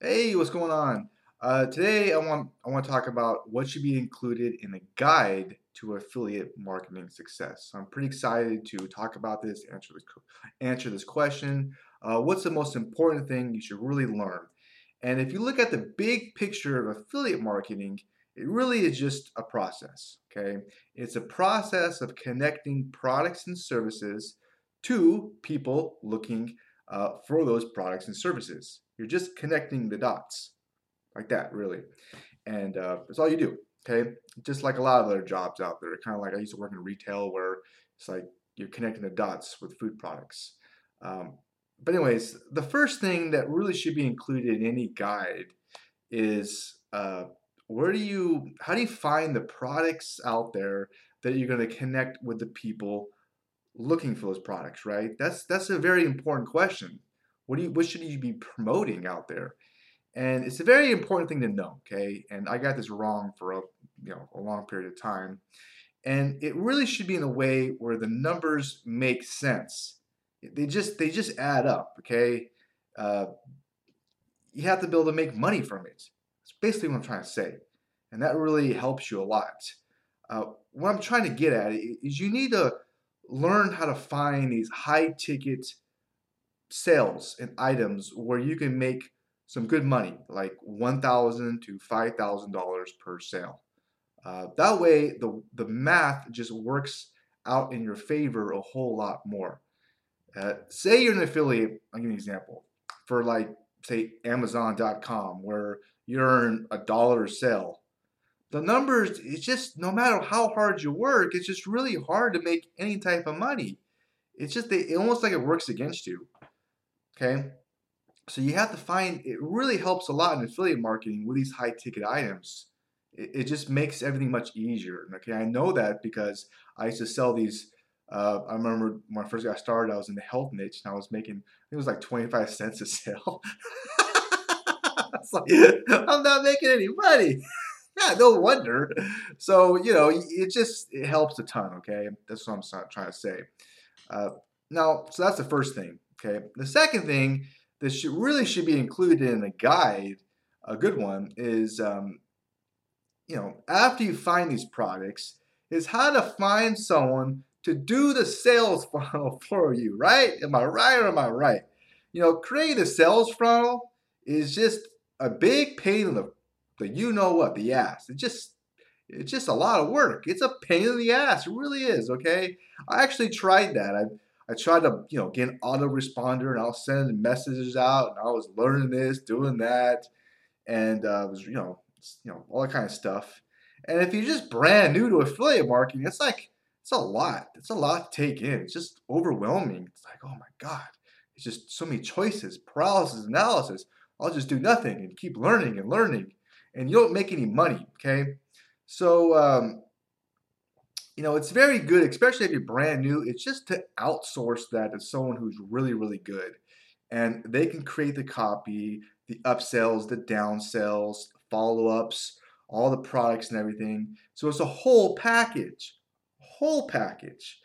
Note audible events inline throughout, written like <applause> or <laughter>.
Hey, what's going on? Uh, today I want I want to talk about what should be included in a guide to affiliate marketing success. So I'm pretty excited to talk about this, answer this answer this question. Uh, what's the most important thing you should really learn? And if you look at the big picture of affiliate marketing, it really is just a process. Okay, it's a process of connecting products and services to people looking uh, for those products and services. You're just connecting the dots like that, really. And uh, that's all you do. Okay, just like a lot of other jobs out there. Kind of like I used to work in retail, where it's like you're connecting the dots with food products. Um, but anyways, the first thing that really should be included in any guide is uh, where do you, how do you find the products out there that you're going to connect with the people looking for those products, right? That's that's a very important question. What do you what should you be promoting out there? And it's a very important thing to know, okay? And I got this wrong for a you know a long period of time. And it really should be in a way where the numbers make sense. They just they just add up, okay? Uh, you have to be able to make money from it. That's basically what I'm trying to say, and that really helps you a lot. Uh, what I'm trying to get at is you need to learn how to find these high ticket sales and items where you can make some good money, like $1,000 to $5,000 per sale. Uh, that way, the, the math just works out in your favor a whole lot more. Uh, say you're an affiliate, I'll give you an example, for like, say, Amazon.com, where you earn a dollar a sale the numbers, it's just no matter how hard you work, it's just really hard to make any type of money. It's just they, it almost like it works against you. Okay, so you have to find it really helps a lot in affiliate marketing with these high ticket items. It, it just makes everything much easier. Okay, I know that because I used to sell these. Uh, I remember when I first got started, I was in the health niche and I was making I it was like 25 cents a sale. <laughs> like, I'm not making any money <laughs> yeah, no wonder. So you know, it just it helps a ton. Okay, that's what I'm trying to say. Uh, now, so that's the first thing. Okay, the second thing that should really should be included in a guide, a good one, is um, you know after you find these products, is how to find someone to do the sales <laughs> funnel for you. Right? Am I right or am I right? You know, creating a sales funnel is just a big pain in the the you know what, the ass. It just it's just a lot of work. It's a pain in the ass. It really is, okay? I actually tried that. I I tried to, you know, get an autoresponder and I was sending messages out and I was learning this, doing that, and uh, was, you know, you know, all that kind of stuff. And if you're just brand new to affiliate marketing, it's like it's a lot. It's a lot to take in. It's just overwhelming. It's like, oh my God. It's just so many choices, paralysis analysis. I'll just do nothing and keep learning and learning and you don't make any money, okay? So, um, you know, it's very good, especially if you're brand new. It's just to outsource that to someone who's really, really good. And they can create the copy, the upsells, the downsells, follow ups, all the products and everything. So it's a whole package, whole package.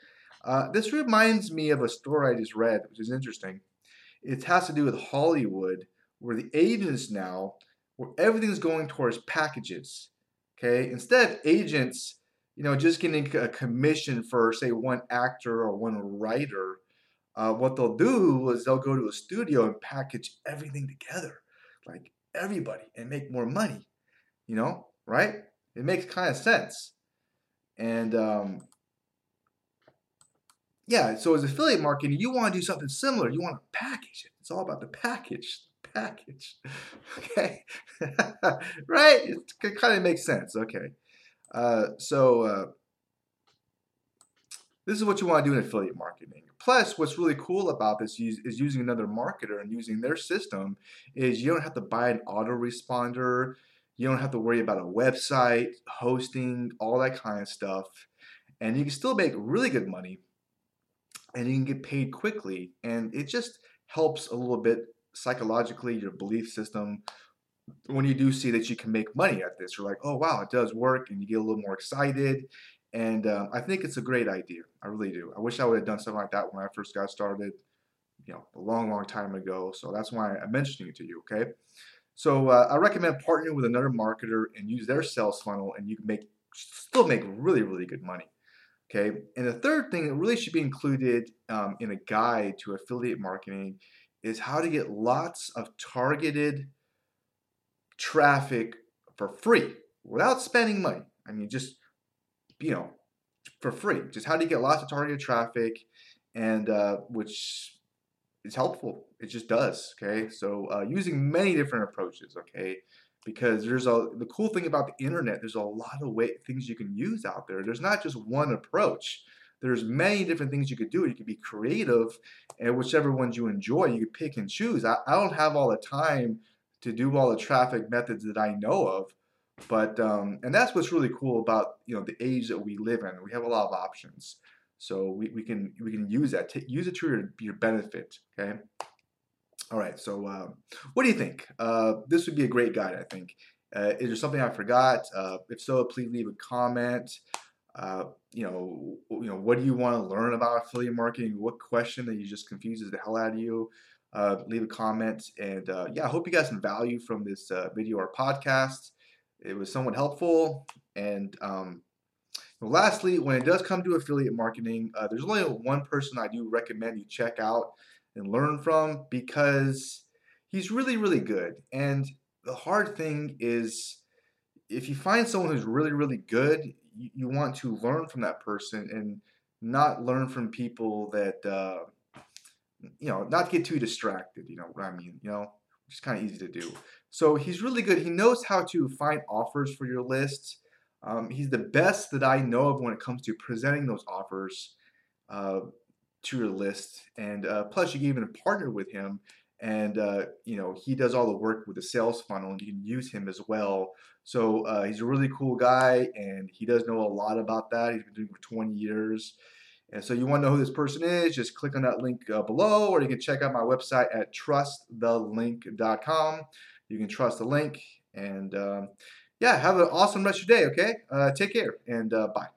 Uh, this reminds me of a story I just read, which is interesting. It has to do with Hollywood, where the agents now where everything's going towards packages. Okay, instead of agents, you know, just getting a commission for say one actor or one writer, uh, what they'll do is they'll go to a studio and package everything together, like everybody, and make more money. You know, right? It makes kind of sense. And um, yeah, so as affiliate marketing, you want to do something similar. You want to package it. It's all about the package package. <laughs> Okay, right? It kind of makes sense. Okay, uh, so uh, this is what you want to do in affiliate marketing. Plus, what's really cool about this is, is using another marketer and using their system is you don't have to buy an autoresponder. You don't have to worry about a website, hosting, all that kind of stuff. And you can still make really good money and you can get paid quickly. And it just helps a little bit psychologically, your belief system, when you do see that you can make money at this, you're like, oh wow, it does work, and you get a little more excited. And um, I think it's a great idea. I really do. I wish I would have done something like that when I first got started, you know, a long, long time ago. So that's why I'm mentioning it to you. Okay. So uh, I recommend partnering with another marketer and use their sales funnel, and you can make still make really really good money. Okay, and the third thing that really should be included um, in a guide to affiliate marketing is how to get lots of targeted traffic for free without spending money. I mean, just you know, for free. Just how do you get lots of targeted traffic, and uh, which is helpful. It just does. Okay, so uh, using many different approaches. Okay, because there's a the cool thing about the internet. There's a lot of way things you can use out there. There's not just one approach. There's many different things you could do. You could be creative, and whichever ones you enjoy, you could pick and choose. I, I don't have all the time to do all the traffic methods that I know of, but um, and that's what's really cool about you know the age that we live in. We have a lot of options, so we, we can we can use that. T- use it to your, your benefit. Okay. All right. So uh, what do you think? Uh, this would be a great guide. I think. Uh, is there something I forgot? Uh, if so, please leave a comment. Uh, you know, you know, what do you want to learn about affiliate marketing? What question that you just confuses the hell out of you? Uh, leave a comment, and yeah, I hope you got some value from this video or podcast it was somewhat helpful. And um, lastly, when it does come to affiliate marketing, uh, there's only one person I do recommend you check out and learn from because he's really, really good. And the hard thing is if you find someone who's really, really good, you, you want to learn from that person and not learn from people that, uh, you know, not get too distracted, you know what I mean, you know, which is kind of easy to do. So he's really good. He knows how to find offers for your list. Um, he's the best that I know of when it comes to presenting those offers uh, to your list. And uh, plus, you can even partner with him, and uh, you know he does all the work with the sales funnel, and you can use him as well. So uh, he's a really cool guy, and he does know a lot about that. He's been doing it for 20 years. And so you want to know who this person is, just click on that link uh, below, or you can check out my website at trustthelink.com. You can trust the link. And um, yeah, have an awesome rest of your day, okay? Uh, take care and uh, bye.